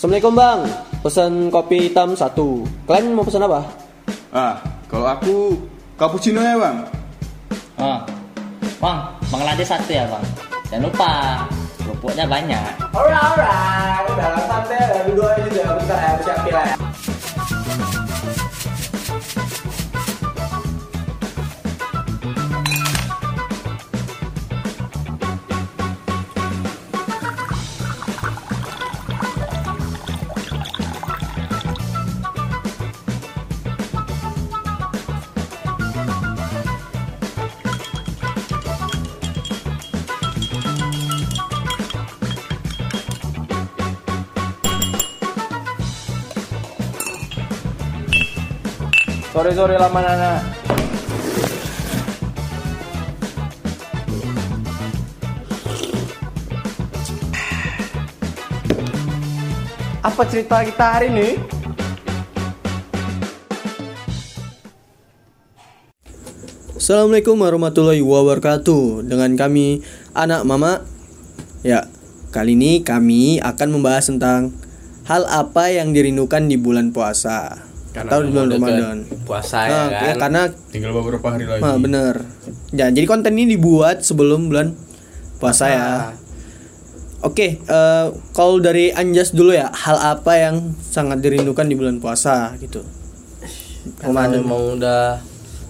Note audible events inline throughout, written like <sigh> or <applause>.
Assalamualaikum bang, pesan kopi hitam satu. Kalian mau pesan apa? Ah, kalau aku cappuccino ya bang. Oh. Bang, bang lade satu ya bang. Jangan lupa, kerupuknya banyak. Alright, alright. Udah santai, udah dua juga. Bentar ya, siapin lah. Sore-sore lama nana. Apa cerita kita hari ini? Assalamualaikum warahmatullahi wabarakatuh Dengan kami anak mama Ya, kali ini kami akan membahas tentang Hal apa yang dirindukan di bulan puasa Atau di bulan Ramadan. puasa Nah, ya ya, kan. karena Tinggal beberapa hari lagi. Nah, bener. Ya, jadi konten ini dibuat sebelum bulan puasa ya. Oke, eh, kalau dari Anjas dulu ya, hal apa yang sangat dirindukan di bulan puasa gitu? karena memang udah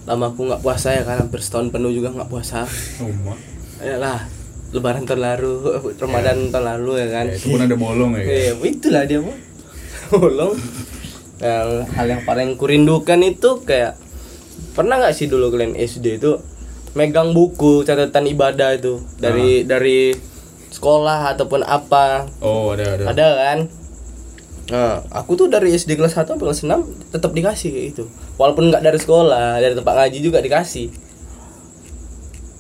lama aku nggak puasa ya kan. Hampir setahun penuh juga nggak puasa. Oh, ya lah lebaran tahun lalu ramadan tahun lalu ya kan. Ya, itu pun ada bolong ya. Iya, itulah dia bu. <laughs> Bolong yang hal yang paling kurindukan itu kayak pernah nggak sih dulu kalian SD itu megang buku catatan ibadah itu? Dari dari sekolah ataupun apa? Oh, ada ada. ada kan? Nah aku tuh dari SD kelas 1 sampai kelas 6 tetap dikasih kayak gitu. Walaupun nggak dari sekolah dari tempat ngaji juga dikasih.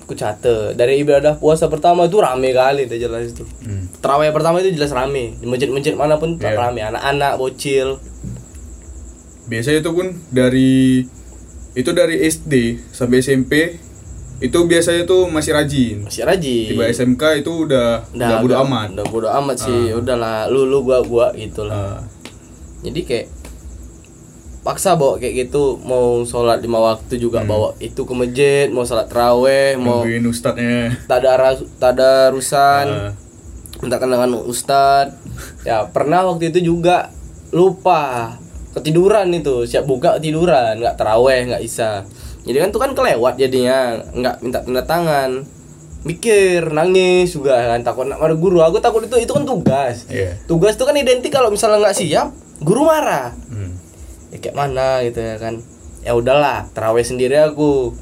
Aku catet dari ibadah puasa pertama itu rame kali udah jelas itu. Hmm. terawih pertama itu jelas rame. Di masjid-masjid mana pun Iya. rame. Anak-anak bocil Biasanya itu pun dari itu dari SD sampai SMP itu biasanya tuh masih rajin. masih rajin. Tiba SMK itu udah udah, bodo agak- amat. udah bodo amat sih. Udahlah lu lu gua gua gitu lah. Ah, jadi kayak paksa bawa kayak gitu. Mau sholat lima waktu juga bawa itu ke masjid mau sholat teraweh mau nungguin ustadznya. tadara tadarusan Ah. minta kenangan ustad ya pernah waktu itu juga. Lupa ketiduran itu. Siap buka ketiduran nggak teraweh nggak isa jadi kan tuh kan kelewat jadinya nggak minta tanda tangan. Mikir nangis juga kan takut nak marah guru. Aku takut itu itu kan tugas. Iya. tugas itu kan identik kalau misalnya nggak siap guru marah. Hmm. ya kayak mana gitu ya kan. Ya udahlah terawih sendiri aku.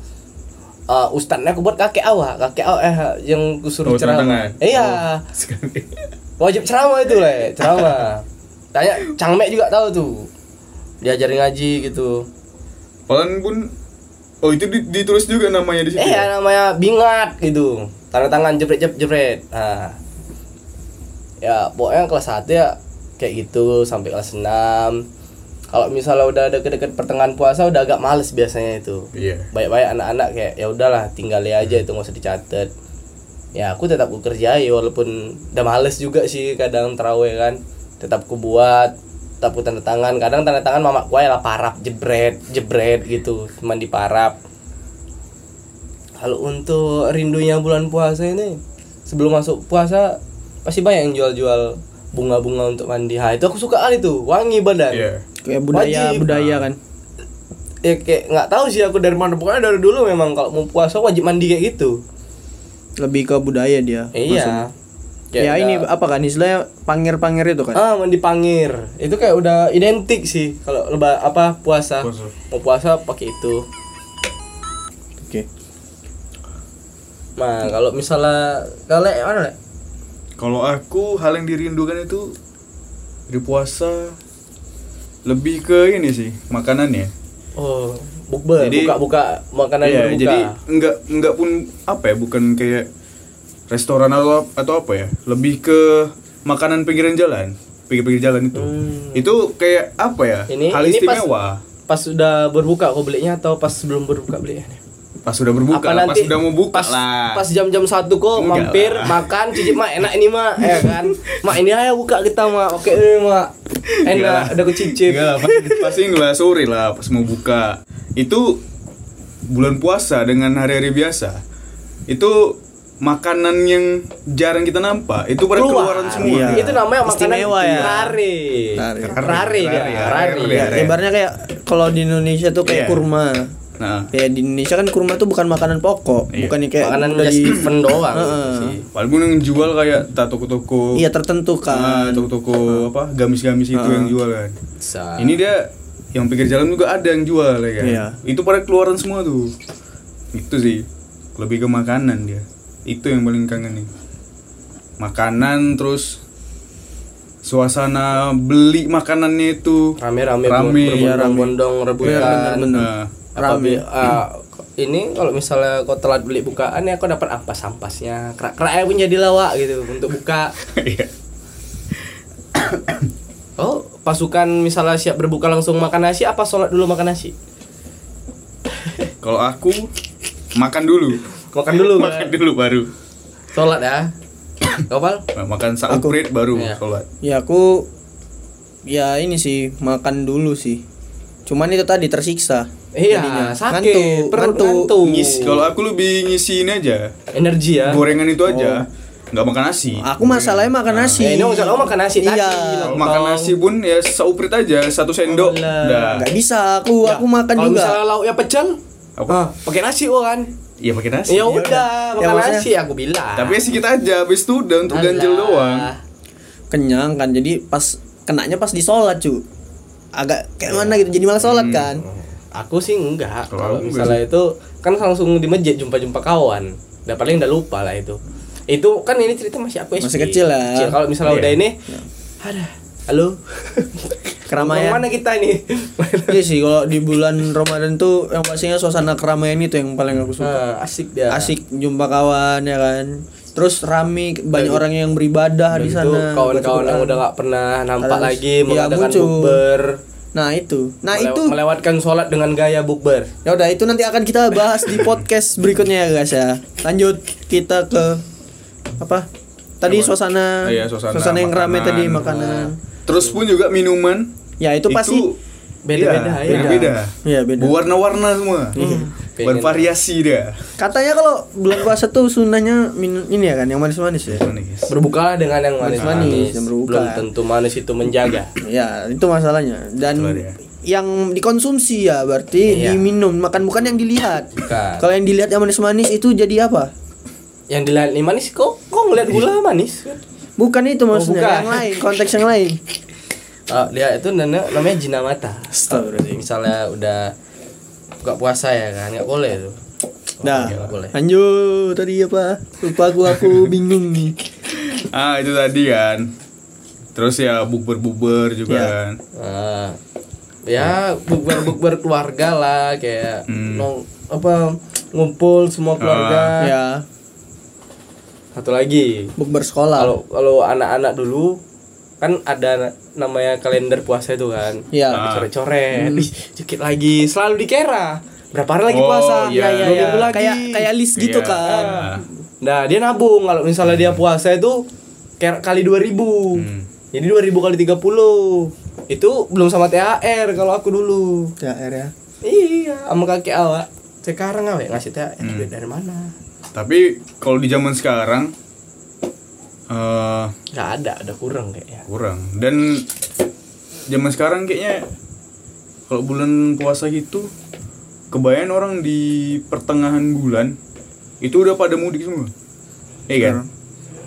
Eh ustadznya aku buat kakek awak kakek awak eh yang kusuruh Oh, ceramah. iya. <laughs> Sekali. wajib ceramah itu lah ceramah. Tanya cangmek juga tahu tuh diajarin ngaji gitu. Paling pun Oh itu di- ditulis juga namanya di situ. eh ya? namanya bingat gitu. Tanda tangan jepret jepret jepret. Nah. Ya pokoknya kelas 1 ya kayak gitu sampai kelas 6 kalau misalnya udah deket-deket pertengahan puasa udah agak males biasanya itu. Iya. baik-baik anak-anak kayak ya udahlah tinggal aja itu nggak usah dicatat. Ya aku tetap ku kerjai walaupun udah males juga sih kadang terawih kan. Tetap ku buat ku tanda tangan kadang tanda tangan mama ya lah parap jebret jebret gitu cuman di parap kalau untuk rindunya bulan puasa ini sebelum masuk puasa pasti banyak yang jual-jual bunga-bunga untuk mandi. Ha, itu aku suka kali tuh, wangi badan. Iya. Kayak budaya Wajib. budaya kan. Ya kayak nggak tahu sih aku dari mana pokoknya dari dulu memang kalau mau puasa wajib mandi kayak gitu. Lebih ke budaya dia. Iya. Kayak ya udah- ini apa kan istilahnya pangir-pangir itu kan. Ah, mandi pangir. Itu kayak udah identik sih kalau leba apa puasa. Puasa. Mau puasa pakai itu. Oke. Nah, kalau misalnya kalau mana? Kalau aku hal yang dirindukan itu di puasa lebih ke ini sih makanannya. Oh, bukber, buka-buka makanan Iya, berbuka. jadi enggak enggak pun apa ya, bukan kayak restoran atau atau apa ya, lebih ke makanan pinggiran jalan, pinggir-pinggir jalan itu. Hmm. Itu kayak apa ya? Ini- hal ini pas- istimewa. pas sudah berbuka kau belinya atau pas sebelum berbuka belinya pas sudah berbuka apa lah, nanti pas sudah mau buka pas, lah pas jam-jam satu kok Enggak mampir lah. makan cicip mak enak ini mak ya kan <laughs> mak ini aja buka kita mak oke ini mak enak lah. udah aku cicip Enggak lah, pasti, enggak sore lah pas mau buka. Itu bulan puasa dengan hari-hari biasa. Itu makanan yang jarang kita nampak. Itu pada keluar keluaran semua. Iya. itu namanya makanan Istimewa ya. rare Rare. rare dia Rare, rare rare, Ya, rare. ibaratnya kayak kalau di Indonesia tuh kayak Iya. kurma. Nah, Kayak di Indonesia kan kurma tuh bukan makanan pokok, Iya. bukannya kayak makanan udah di event doang Heeh. sih walaupun yang jual kayak tak toko-toko. Iya tertentu Ah, kan. toko-toko apa gamis-gamis itu yang jual kan. Bisa. Ini dia yang pinggir jalan juga ada yang jual ya kan. Iya. Itu pada keluaran semua tuh. Itu sih lebih ke makanan dia. Itu yang paling kangen nih. Makanan terus suasana beli makanannya itu rame-rame Rame, rame. berbondong-bondong Iya, rebutan bener-bener. Nah, Apabila ah, ini kalau misalnya kau telat beli bukaan ya kau dapat ampas-ampasnya kerak-kerak pun jadi lawak gitu untuk buka <laughs> iya. <coughs> oh pasukan misalnya siap berbuka langsung makan nasi apa sholat dulu makan nasi Kalau aku makan dulu. Makan dulu makan kan? dulu baru. sholat ya Kapal? Nah, makan sauprit baru Iya. sholat. Ya aku ya ini sih makan dulu sih. Cuman itu tadi tersiksa. Iya, Jadinya. sakit, Ngantuk, perut ngantuk. ngantuk. Kalau aku lebih ngisiin aja. Energi ya. Gorengan itu aja. Nggak makan nasi. Aku masalahnya makan nasi. Eh, ini maksud- oh, makan nasi tadi. Iya. Kalau Lontong. makan nasi pun ya sauprit aja, satu sendok. Oh, lah. Udah. Nggak bisa aku aku makan Kalau juga. misalnya lauknya pecel, Apa? ah, pakai nasi oh kan. Iya pakai nasi. Ya udah, Ya, makan nasi aku bilang. Tapi ya sedikit aja, habis itu udah untuk ganjel doang. Kenyang kan. Jadi pas kenanya pas di sholat cu. Agak kayak mana gitu. Jadi malah sholat kan. Aku sih enggak. Kalau misalnya itu kan langsung di masjid jumpa-jumpa kawan. Udah paling udah lupa lah itu. Itu kan ini cerita masih aku SD. Masih kecil lah. Kalau misalnya Iya. udah ini ada halo. <laughs> Keramaian. Mana kita ini? <laughs> Iya sih kalau di bulan Ramadan tuh yang pastinya suasana keramaian itu yang paling aku suka. Ah, asik dia. Asik jumpa kawan ya kan. Terus rame banyak orang yang beribadah Dan di sana. kawan-kawan yang udah nggak pernah nampak Harus- lagi iya, mengadakan muncul. bukber. Nah itu. Nah Melew- itu. melewatkan sholat dengan gaya bukber. Ya udah itu nanti akan kita bahas di <laughs> podcast berikutnya ya guys ya. Lanjut kita ke apa? Tadi Apa? suasana, Ah, iya, suasana yang ramai makanan. tadi makanan. Terus pun juga minuman. Ya itu pasti Beda-beda, iya, ya. Beda-beda. Iya, beda. Berwarna-warna semua. Pengen. Bervariasi dia. Katanya kalau bulan puasa tuh sunahnya minum ini ya kan yang manis-manis ya. Manis. Berbukalah dengan yang Manis-manis, yang berbuka. Belum tentu manis itu menjaga. <clears throat> Ya, itu masalahnya. Dan yang dikonsumsi ya berarti Iya. diminum, makan bukan yang dilihat. Kalau yang dilihat yang manis-manis itu jadi apa? yang dilihat ini manis kok ngeliat gula manis kan Bukan itu maksudnya, bukan. yang lain, konteks yang lain. oh, dia itu namanya, namanya jina mata Astagfirullahaladzim. misalnya udah buka puasa ya kan nggak boleh tuh Nah, boleh lanjut tadi apa? Lupa aku aku <laughs> bingung nih. Ah, itu tadi kan. Terus ya bukber-bukber juga Iya. kan. Nah, ya bukber bukber keluarga lah kayak Hmm. nong apa ngumpul semua keluarga Ya, satu lagi bukber sekolah. kalau kalau anak-anak dulu kan ada namanya kalender puasa itu kan Ya. Ah. coret-coret Ih, dikit lagi selalu dikira berapa hari lagi Oh, puasa iya. Dua ya, ya. lagi Kayak kayak list gitu Iya. kan. Ah. nah dia nabung kalau misalnya dia puasa itu kayak kali 2000 Hmm. jadi 2000 kali 30 itu belum sama THR kalau aku dulu THR ya. iya sama kakek awak sekarang awak ngasih THR Hmm. dari mana Tapi kalau di zaman sekarang eh nggak ada ada kurang kayaknya kurang. Dan zaman sekarang kayaknya kalau bulan puasa gitu kebayang orang di pertengahan bulan itu udah pada mudik semua. Iya kan?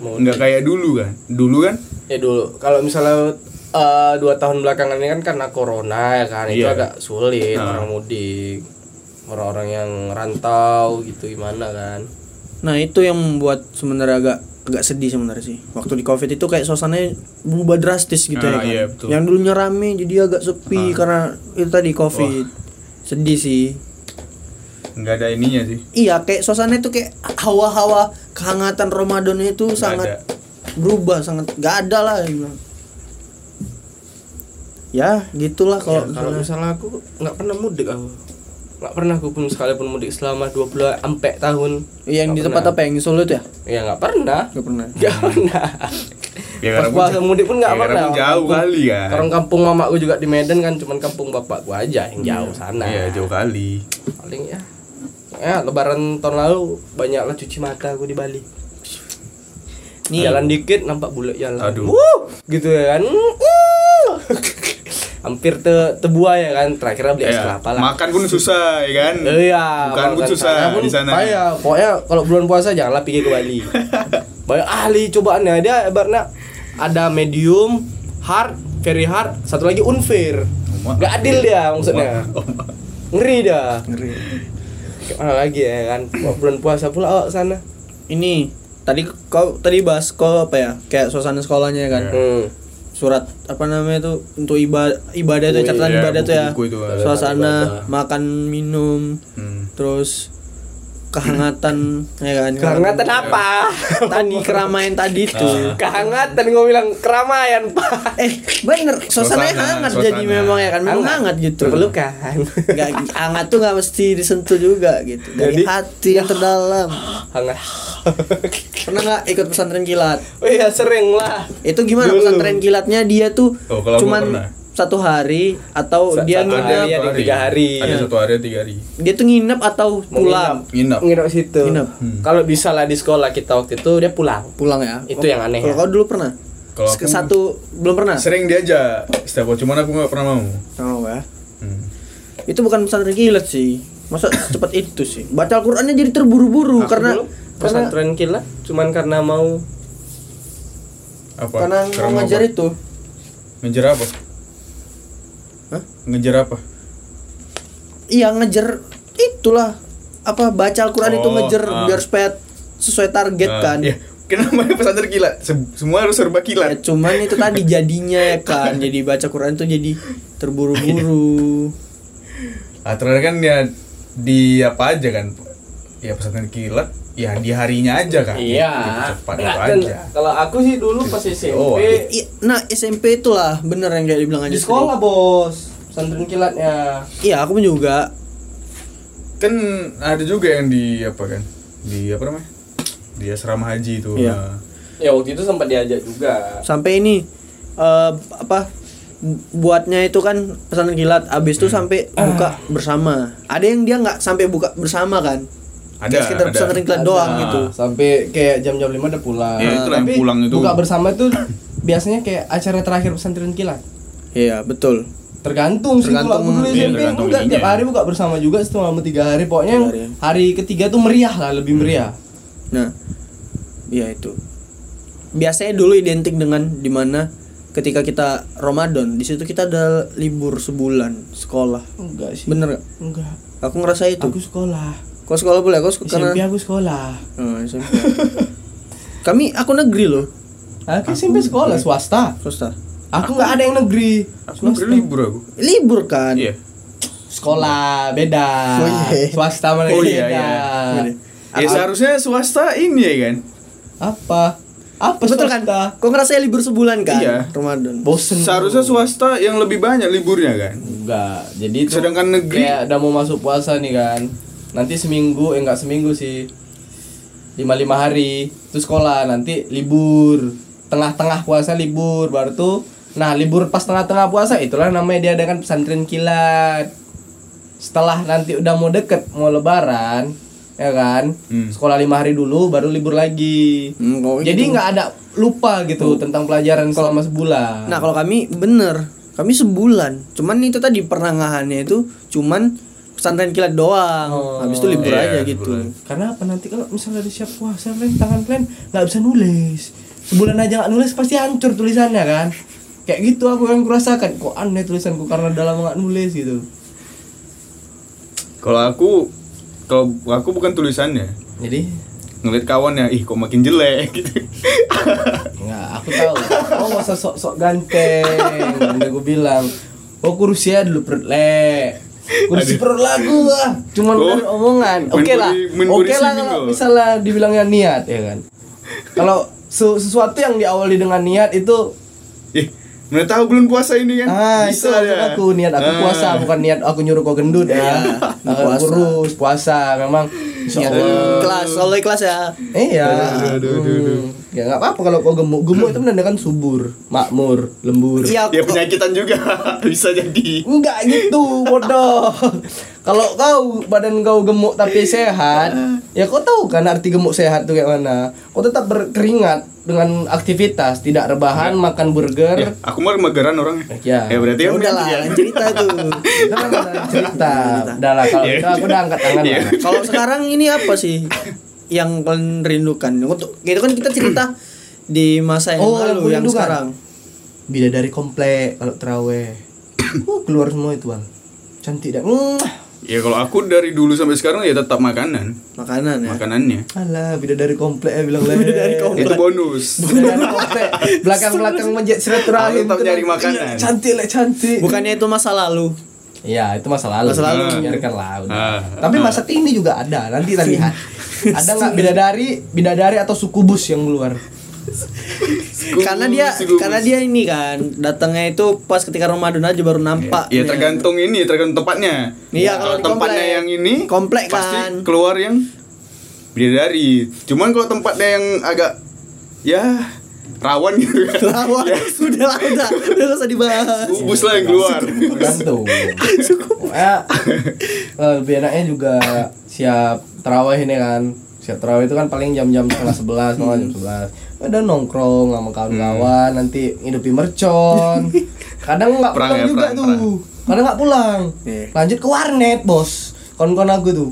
Nggak kayak dulu kan. Dulu kan ya dulu kalau misalnya eh, dua tahun belakangan ini kan karena corona ya kan itu Iya. agak sulit Nah. orang mudik orang-orang yang rantau gitu gimana kan Nah, itu yang membuat sebenarnya agak agak sedih sebenarnya sih. Waktu di Covid itu kayak suasananya berubah drastis gitu ya Ah, kan. iya, betul. Yang dulunya rame jadi agak sepi Ah. karena itu tadi Covid. Sedih sih. nggak ada ininya sih. Iya, kayak suasana itu kayak hawa-hawa kehangatan Ramadan itu Nggak sangat ada. berubah, sangat nggak ada lah. gitu. Ya, gitulah kalau Ya, kalau misalnya. misalnya aku nggak pernah mudik aku nggak pernah aku pun sekalipun mudik selama 20 sampai tahun Yang di Nggak tempat pernah. apa yang di Solo itu ya? ya nggak pernah Gak pernah. nggak pernah Ya, pas puasa pun- mudik pun nggak ya, pernah jauh Kampung- kali kan. orang kampung mamaku juga di Medan kan cuman kampung bapakku aja yang jauh sana Iya, jauh kali. paling ya ya lebaran tahun lalu banyak lah cuci mata aku di Bali Nih. jalan dikit nampak bule jalan Aduh. Wuh, gitu ya kan. Hampir te tebuah ya kan terakhir beli es Ya, kelapa lah makan pun susah ya kan. Iya, Bukan pun makan susah pun di sana. Payah. Pokoknya kalau bulan puasa janganlah pergi ke Bali. <laughs> Banyak ahli cobaannya dia ibaratnya ada medium, hard, very hard, satu lagi unfair. Oma. Gak adil dia maksudnya. Ngeri dah. Ngeri. Kayak mana lagi ya kan? Bulan puasa pula awak sana. Ini tadi kau tadi bahas kau apa ya? Kayak suasana sekolahnya kan. Iya. Hmm. Surat apa namanya tuh untuk ibadah ibadah tuh Oh, catatan iya, ibadah tuh ya. itu, Suasana ibadah. makan minum Hmm. terus kehangatan ya kan. Kehangatan apa? <laughs> Tadi keramaian tadi tuh. Kehangatan gue bilang keramaian, Pak. Eh, bener, suasananya Suasana, hangat suasana. jadi memang ya kan, memang hangat gitu. Pelukan. Nggak, hangat tuh nggak mesti disentuh juga gitu. Dari Jadi- hati yang terdalam. <gasps> Hangat. Pernah nggak ikut pesantren kilat? Oh iya sering lah. Itu gimana Dulu. pesantren kilatnya dia tuh Oh, kalau gua cuman pernah. Satu hari atau Sa- dia satu nginep hari. ada tiga hari. Ada satu hari, tiga hari. dia tuh nginep atau pulang Nginep. Nginep situ. Nginep. Hmm. Kalau bisa lah di sekolah kita waktu itu dia pulang. pulang ya Itu yang aneh kalau ya. kau dulu pernah Kalau aku- satu belum pernah Sering diajak setiap waktu, cuman aku nggak pernah mau. oh ya Hmm. itu bukan pesantren kilat sih masa <coughs> cepat itu sih baca Al-Qur'annya jadi terburu-buru karena dulu pesantren kilat cuman karena mau Apa? karena mau ngajar apa? itu Ngejar apa? Hah? Ngejar apa? iya ngejar itulah apa baca Al-Qur'an itu Oh, ngejar ah. biar supaya sesuai target Nah, kan Iya. Kenapa pesantren? Se- semua harus serba Ya, kilat. cuman itu tadi jadinya ya kan jadi baca Quran itu jadi terburu-buru Ah, terakhir kan ya di apa aja kan? Ya pesantren kilat, ya di harinya aja kan. Iya. Cepat Nggak, apa dan aja. Kalau aku sih dulu pas SMP Oh, I- nah SMP itulah bener yang kayak dibilang aja di sekolah bos pesantren kilatnya. iya aku pun juga Kan ada juga yang di apa kan? Di apa namanya? Di asrama haji itu. Iya. Nah, Ya waktu itu sempat diajak juga. sampai ini eh, apa bu- buatnya itu kan pesantren kilat abis itu sampai buka bersama ada yang dia nggak sampai buka bersama kan Ada, sekitar ada. pesantren kilat Ada. doang gitu Sampai kayak jam-jam 5 udah pulang. Ya, yang Tapi pulang itu. buka bersama itu <coughs> biasanya kayak acara terakhir pesantren kilat. iya betul Tergantung sih kalau dulu iya, SMP enggak tiap hari buka bersama juga setelah lama tiga hari pokoknya Tiga hari. hari ketiga tuh meriah lah lebih meriah. Nah, iya itu. Biasanya dulu identik dengan di mana ketika kita Ramadan, di situ kita ada libur sebulan sekolah. Enggak sih. Bener gak? Enggak. Aku ngerasa itu. Aku sekolah. Kau sekolah boleh? Kau sek- karena SMP aku sekolah. Oh, SMP. <laughs> Kami aku negeri loh, Aku SMP sekolah swasta. swasta. Aku nggak ada yang negeri. Aku nggak libur aku. Libur kan? Iya. Sekolah beda. Oh, iya. Swasta mana Oh, beda. iya, iya. Ya seharusnya swasta ini ya kan. Apa? Apa Betul kan? Kau ngerasa libur sebulan kan? Iya. Ramadan. Bosen. Seharusnya swasta yang lebih banyak liburnya kan. Enggak. Jadi itu Sedangkan negeri kayak udah mau masuk puasa nih kan. Nanti seminggu, eh enggak seminggu sih. Lima lima hari itu sekolah nanti libur tengah-tengah puasa libur baru tuh nah libur pas tengah-tengah puasa itulah namanya diadakan pesantren kilat setelah nanti udah mau deket mau lebaran ya kan Hmm. sekolah lima hari dulu baru libur lagi Hmm, jadi gitu. nggak ada lupa gitu tentang pelajaran selama sebulan Nah, kalau kami bener, kami sebulan. Cuman itu tadi perengahannya itu cuman pesantren kilat doang. Oh, Habis itu libur iya, aja gitu. liburan. Karena apa nanti kalau misalnya ada siap puasa plan tangan plan nggak bisa nulis sebulan aja nggak nulis pasti hancur tulisannya kan kayak gitu aku yang kurasakan kok aneh tulisanku karena udah lama nggak nulis gitu kalau aku kalau aku bukan tulisannya. jadi Ngeliat kawannya, ih kok makin jelek <laughs> gitu. nggak aku tahu oh usah sok sok ganteng udah gue bilang oh kursi ya dulu perut le kursi perut lagu lah cuman Oh, dari omongan oke lah body- main oke body lah kalau misalnya dibilangnya niat ya kan kalau su- sesuatu yang diawali dengan niat itu Ih, Mana tahu bulan puasa ini kan? Ah, itu Bisa maksud ya. aku niat aku Ah. puasa bukan niat aku nyuruh kau gendut ya. <laughs> Aku puasa. kurus puasa memang Niat kelas, kalau kelas ya. Iya. Aduh, aduh, aduh. Hmm. Ya nggak apa-apa kalau kau gemuk. Gemuk itu menandakan subur, makmur, lembur. Iya, Ya penyakitan juga <laughs> bisa jadi. Enggak gitu, bodoh. Kalau kau badan kau gemuk tapi sehat, ya kau tahu kan arti gemuk sehat tuh kayak mana. Kau tetap berkeringat dengan aktivitas, tidak rebahan, makan burger. Ya, aku mau mageran orangnya. Ya. Ya berarti Ya udah lah, ya. cerita tuh. Itu ada cerita. Udah lah kalau Iya. itu aku udah angkat tangan Iya. lah. Kalau sekarang ini apa sih yang kalian rindukan? Untuk itu kan kita cerita di masa yang Oh, lalu yang rindukan. sekarang. Bidadari komplek kalau teraweh. <coughs> Uh, keluar semua itu, Bang. Cantik dah. Mm. Ya kalau aku dari dulu sampai sekarang ya tetap makanan. Makanan ya. Makanannya. Alah, bidadari komplek ya bilang <laughs> Bidadari komplek. Itu bonus. Bidadari komplek. Belakang-belakang masjid silaturahim. Tetap nyari makanan. Iya, Cantik lah, cantik. Bukannya itu masa lalu. Iya, itu masa lalu. Masa lalu. Biarkanlah udah. Ah. Tapi masa kini juga ada. Nanti kita <laughs> lihat. Ada nggak bidadari, bidadari atau sukubus yang keluar? <laughs> karena dia karena dia ini kan datangnya itu pas ketika Ramadan aja baru nampak. Ya dia. tergantung ini, tergantung tempatnya. Iya, kalau tempatnya komplek. yang ini Komplek pasti kan. keluar yang bidadari. Cuman kalau tempatnya yang agak ya rawan gitu kan. <laughs> Lawan ya, sudah lah udah udah nggak usah dibahas. Bubus lah yang keluar. Tergantung. <laughs> Pokoknya eh, lebih enaknya juga siap terawih ini kan. Siap terawih itu kan paling jam-jam setengah sebelas, malah jam sebelas. Ada nongkrong sama kawan-kawan, nanti ngidupi mercon. <laughs> Kadang nggak Perang pulang ya, juga perang, tuh. perang. Kadang nggak pulang. Iya. Lanjut ke warnet, bos. Kawan-kawan aku tuh.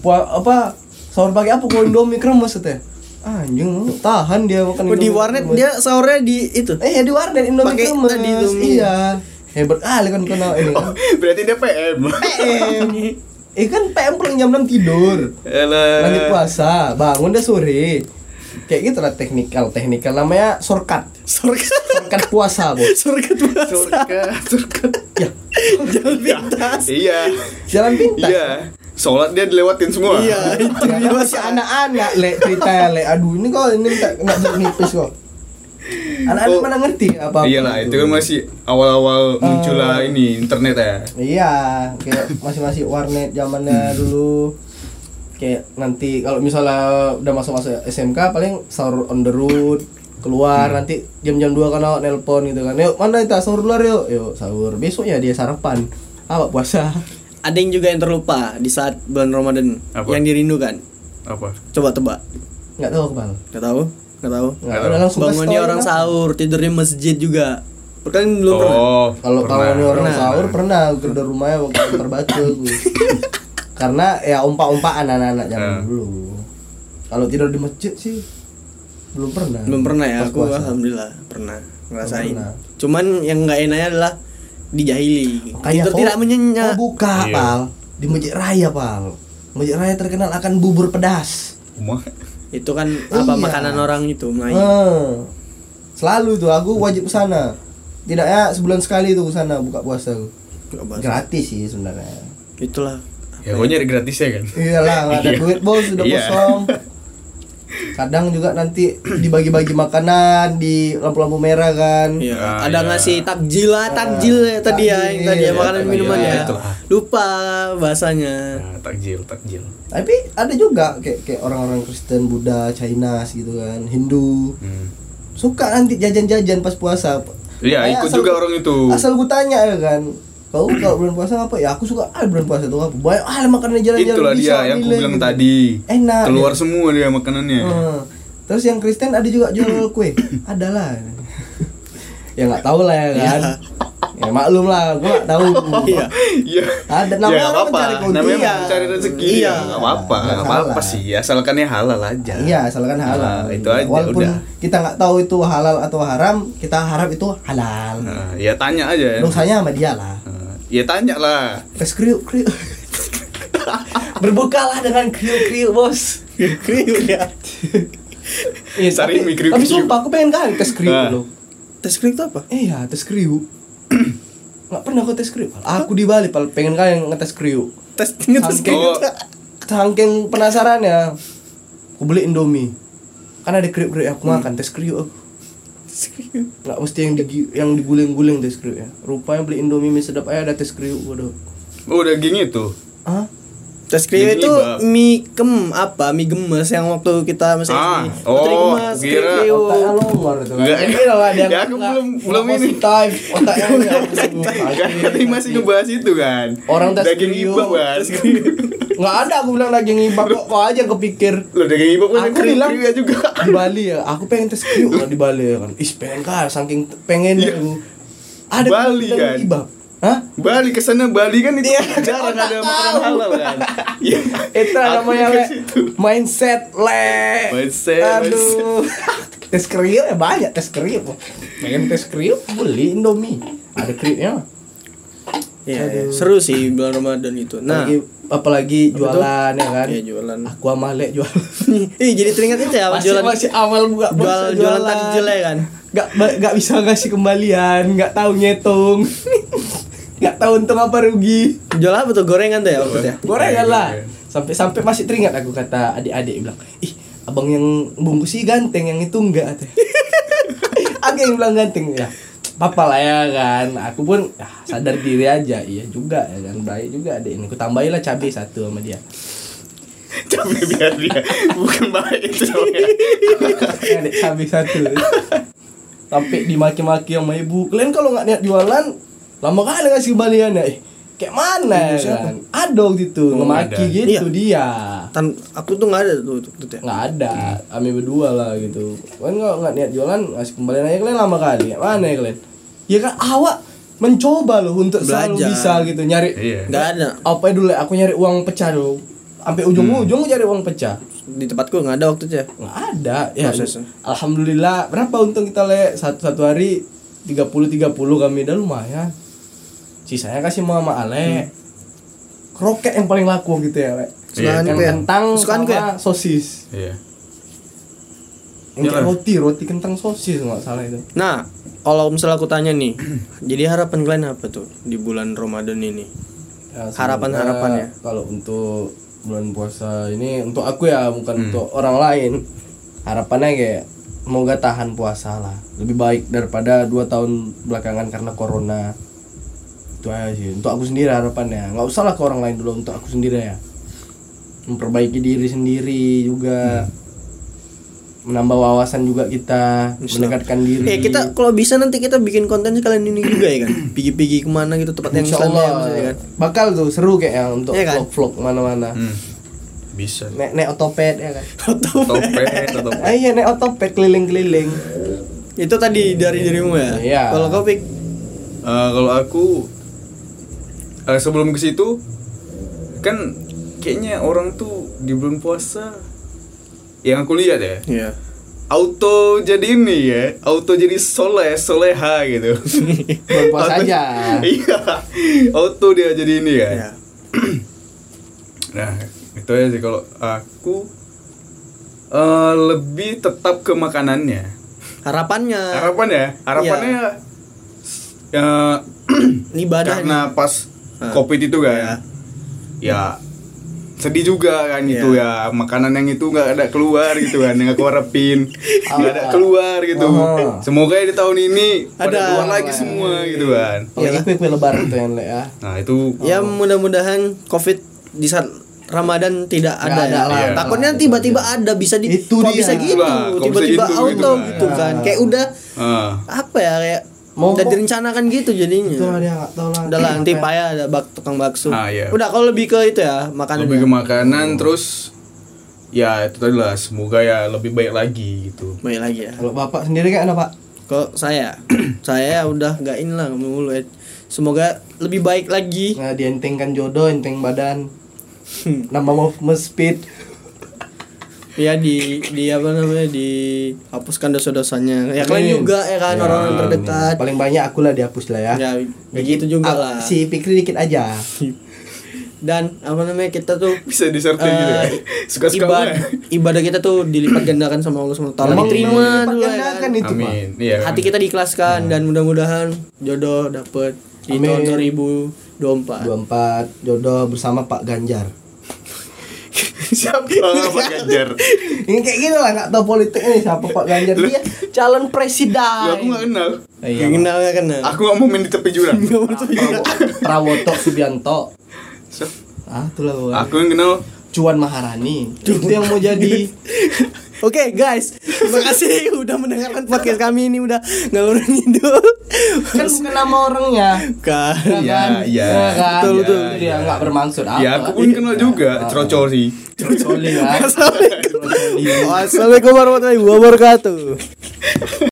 Pua, apa sahur pagi apa kau Indomie kremes teh. Anjing, tahan dia makan Oh, di warnet kremes. dia sahurnya di itu. Eh ya di warnet Indomie Pakai kremes. tadi. Iya. Hebat kali kan kena ini. kan. <laughs> Berarti dia PM. PM. Eh kan PM pulang jam 6 tidur. Elah. Lanjut puasa, bangun dah sore. Kayak gitu lah teknikal, teknikal namanya shortcut. Surga. Shortcut puasa, Bos. Surga puasa. Surga, surga. Ya, Jalan pintas. Iya. jalan pintas. Iya. Sholat dia dilewatin semua. Iya, itu Ya, dia masih anak-anak, Le, cerita le. Aduh, ini kok ini jeruk nipis kok. Anak-anak Oh. mana ngerti apa Iyalah, itu kan masih awal-awal muncul Oh. lah ini internet ya. Iya, kayak masih-masih warnet zamannya dulu. Kayak nanti kalau misalnya udah masuk-masuk SMK paling sahur on the road keluar nanti jam-jam 2 kan awak nelpon gitu kan. Yuk, mana kita sahur luar yuk. Yuk, sahur. Besoknya dia sarapan. Awak puasa. <laughs> Ada yang juga yang terlupa di saat bulan Ramadan Apa? yang dirindukan. Apa? Coba tebak. Enggak tahu kepala. Gak tahu? Gak tahu. Enggak tahu. langsung Bangunnya orang sahur, tidurnya masjid juga. Kalian belum pernah? Oh, Kalau pernah. bangunnya orang Pernah. sahur pernah gedor rumahnya waktu terbaca <laughs> gue. Karena ya umpak-umpakan anak-anak zaman Hmm. dulu. Kalau tidur di masjid sih belum pernah. Belum pernah ya, aku puasa. alhamdulillah pernah ngerasain. pernah. Cuman yang nggak enaknya adalah dijahili. Kayak Tidur tidak menyenyak. Oh buka, Iya. pal. Di Masjid Raya, pal. Masjid Raya terkenal akan bubur pedas. Rumah. Itu kan apa Iya. makanan orang itu, Melayu. Hmm. Selalu tuh aku wajib ke sana. Tidak ya sebulan sekali tuh ke sana buka puasa. Gratis sih sebenarnya. Itulah. Ya, gue nyari gratis ya kan. Iyalah, nggak ada Iya. duit bos, udah Iya. kosong. Kadang juga nanti dibagi-bagi makanan di lampu-lampu merah kan. Iya, Ah, ada iya. ngasih takjil lah, takjil ya tadi ya, yang tadi ya takjil, makanan takjil, minuman ya. itulah. Lupa bahasanya. Nah, takjil, takjil. Tapi ada juga kayak kayak orang-orang Kristen, Buddha, China gitu kan, Hindu. Hmm. Suka nanti jajan-jajan pas puasa. Iya, ikut asal- juga orang itu. Asal gue tanya ya kan, kau kalau bulan puasa apa? Ya aku suka ah bulan puasa tuh apa? Banyak ah makanan jalan-jalan Itulah bisa dia yang aku bilang gitu. tadi. Enak. Keluar ya. semua dia makanannya. Hmm. Terus yang Kristen ada juga jual <coughs> kue, ada lah. ya nggak tahu lah ya kan. Ya maklum lah, nggak tahu. <laughs> Iya. Iya. Ada, Ya, namanya apa-apa. mencari keuntungan. Namanya Iya. mencari rezeki. Iya. Iya, nggak apa-apa. Nggak Nggak apa-apa salah. sih. Asalkan ya halal aja. Iya, asalkan halal. Nah, itu aja, Walaupun udah. kita nggak tahu itu halal atau haram, kita harap itu halal. Nah, ya tanya aja ya. Dosanya sama dia lah. Ya tanya lah. Tes kriuk kriuk. <laughs> Berbukalah dengan kriuk kriuk bos. Kriuk ya. Sari tapi, tapi kriuk. sumpah aku pengen kali tes kriuk Nah. loh. Tes kriuk itu apa? Eh ya tes kriuk. nggak pernah aku tes kriuk. Aku di Bali pal pengen kali ngetes kriuk. Tes ngetes kriuk. Saking penasaran ya. Aku beli Indomie. Kan ada kriuk kriuk aku makan tes kriuk aku. <laughs> nggak mesti yang di yang diguling-guling tes kriuk ya rupanya beli indomie mie sedap aja ada tes kriuk waduh Oh daging itu. Tes Mie itu mie kem apa? Mie gemes yang waktu kita masih Ah, SD. oh, Putri gemes kira- otaknya longor itu kan. Enggak. Loh, ada yang Ya, aku belum- belum ini. positif. Otaknya <laughs> nggak Kan tadi masih ngebahas itu kan. Orang tes daging ibab kan. <laughs> nggak ada aku bilang daging ibab kok kok aja kepikir? Lo daging ibab kan Aku bilang- juga. di Bali ya aku pengen tes kriuk lah di Bali ya kan. Ih pengen kan saking pengennya aku ada Iya. Bali daging kan? Hah? Bali ke sana Bali kan itu Iya, jarang ada makanan halal kan. Iya. <laughs> itu Aku namanya le, mindset le. Mindset, aduh. tes kriuk ya banyak tes kriuk. Pengen tes kriuk beli indomie. Ada kriuknya Iya, iya. seru sih bulan Ramadan itu. Nah, apalagi, apalagi jualan ya kan? Ya jualan. aku sama le jualan <laughs> Ih, jadi teringat itu ya masih jualan masih awal buka jual puasa jualan. takjil ya kan. nggak ba- nggak bisa ngasih kembalian nggak tahu ngitung <laughs> nggak tahu untung apa rugi. Jual apa tuh? Gorengan tuh ya waktu itu ya? gorengan Iya, lah iya. sampai sampai masih teringat aku kata adik-adik bilang ih abang yang bungkus sih ganteng yang itu enggak ada <laughs> yang bilang ganteng ya. Apa lah ya kan. Aku pun ya, sadar diri aja. Iya juga ya kan. Baik juga adik ini. Aku tambahin lah cabai satu sama dia. Capek biar dia. Bukan baik itu namanya. <laughs> adik cabai satu. Sampai dimaki-maki sama ibu. Kalian kalau nggak niat jualan lama kali ngasih kembalian ya Eh, kayak mana ya kan ada gitu Oh, ngemaki ada. gitu Iya. dia Tan aku tuh nggak ada tuh itu ya. nggak ada kami berdua lah gitu kan nggak nggak niat jualan ngasih kembalian aja kalian lama kali ya mana ya kalian ya kan awak mencoba loh untuk selalu Belajar. bisa gitu nyari Iya. Nggak ada. apa ya dulu ya, aku nyari uang pecah dulu sampai ujung-ujung cari uang pecah Di tempatku nggak ada waktu itu ya. nggak ada ya Prosesnya. alhamdulillah berapa untung kita le satu satu hari 30 30 kami dah lumayan sisanya kasih mama ale kroket yang paling laku gitu ya le Kesukaan yang ku ya. kentang Kesukaan ku ya. sama sosis Iya. yang kayak Iyalah. roti roti kentang sosis nggak salah itu Nah, kalau misalnya aku tanya nih, <clears throat> jadi harapan kalian apa tuh di bulan Ramadan ini? Ya, Harapan-harapannya. sebenarnya kalau untuk bulan puasa ini untuk aku ya bukan Hmm. untuk orang lain harapannya kayak semoga tahan puasa lah lebih baik daripada dua tahun belakangan karena corona itu aja sih untuk aku sendiri harapannya nggak usah lah ke orang lain dulu untuk aku sendiri ya memperbaiki diri sendiri juga menambah wawasan juga kita mendekatkan diri Eh kita kalau bisa nanti kita bikin konten sekalian ini juga ya kan. Pergi-pergi ke mana gitu tempat yang Islamnya Allah maksudnya kan. bakal tuh seru kayaknya untuk Iya kan? vlog-vlog mana-mana Hmm. Bisa. nek nek otopet ya kan Topet atau ah, iya nek otopet keliling-keliling Itu tadi dari dirimu ya. Iya. Kalau kau pik Eh, kalau aku eh, sebelum ke situ kan kayaknya orang tuh di bulan puasa yang aku lihat ya Iya. auto jadi ini ya auto jadi soleh soleha gitu. <laughs> Bulan puasa Auto- aja. <laughs> iya auto dia jadi ini ya. Iya. <clears throat> nah itu aja sih kalau aku eh, lebih tetap ke makanannya. Harapannya. Harapan ya? Harapannya <clears throat> ya ibadah karena pas Ah. covid itu kan ya sedih juga kan itu ya makanan yang itu nggak ada keluar gitu kan yang aku harapin <laughs> nggak ada keluar gitu Ah. semoga ya di tahun ini Ada. ada keluar lagi semua gitu kan kue kue lebaran tuh yang ya. nah itu Ya mudah-mudahan Covid di saat Ramadan tidak ada, ada ya. lah. Iya. Takutnya tiba-tiba ada bisa di Itu kok dia. bisa gitu, tiba-tiba auto gitu gitu, kan. kan. Kayak udah ah, apa ya kayak Mau- udah direncanakan gitu jadinya. Itu dia nggak tahu lah. Udah lah nanti payah ada bak tukang bakso. Ah, iya. Udah kalau lebih ke itu ya makanan. lebih ya. ke makanan terus ya itu tadi lah semoga ya lebih baik lagi gitu Baik lagi ya. Kalau bapak sendiri kayak apa pak? Kalau saya, <clears throat> saya udah nggak in lah mulu. Semoga lebih baik lagi. Nah, dientengkan jodoh, enteng badan. <laughs> Nambah movement speed. Ya di di apa namanya dihapuskan dosa-dosanya. Ya kalian juga ya kan Ya, orang-orang terdekat. Paling banyak aku lah dihapus lah ya. Ya, ya gitu juga Ah, lah. Si Pikri dikit aja. <laughs> Dan apa namanya kita tuh bisa disertai gitu ya eh, suka suka ibad- ibadah kita tuh dilipat gandakan sama Allah SWT Emang diterima dilipat dulu ya gandakan kan. itu amin iya hati kita diikhlaskan dan mudah-mudahan jodoh dapet di Amin. tahun 2024 24 jodoh bersama Pak Ganjar. Siapa Pak Ganjar? Ini kayak gitu lah nggak tahu politik ini siapa Pak Ganjar dia calon presiden. Ya, aku gak kenal. Iya, Yang kenal gak kenal. Aku gak mau main di tepi jurang. Prawo- Prawoto Subianto. So, Ah, itulah aku yang kenal Cuan Maharani. Itu yang mau jadi <laughs> Oke guys, terima kasih <laughs> udah mendengarkan podcast kami ini udah ngalur ngidul. kan bukan nama orangnya. Kan. Ya kan? iya. Ya kan? Betul, betul. Itu dia nggak bermaksud apa. Ya aku pun kenal juga Trocoli Trocoli kan. Assalamualaikum warahmatullahi wabarakatuh.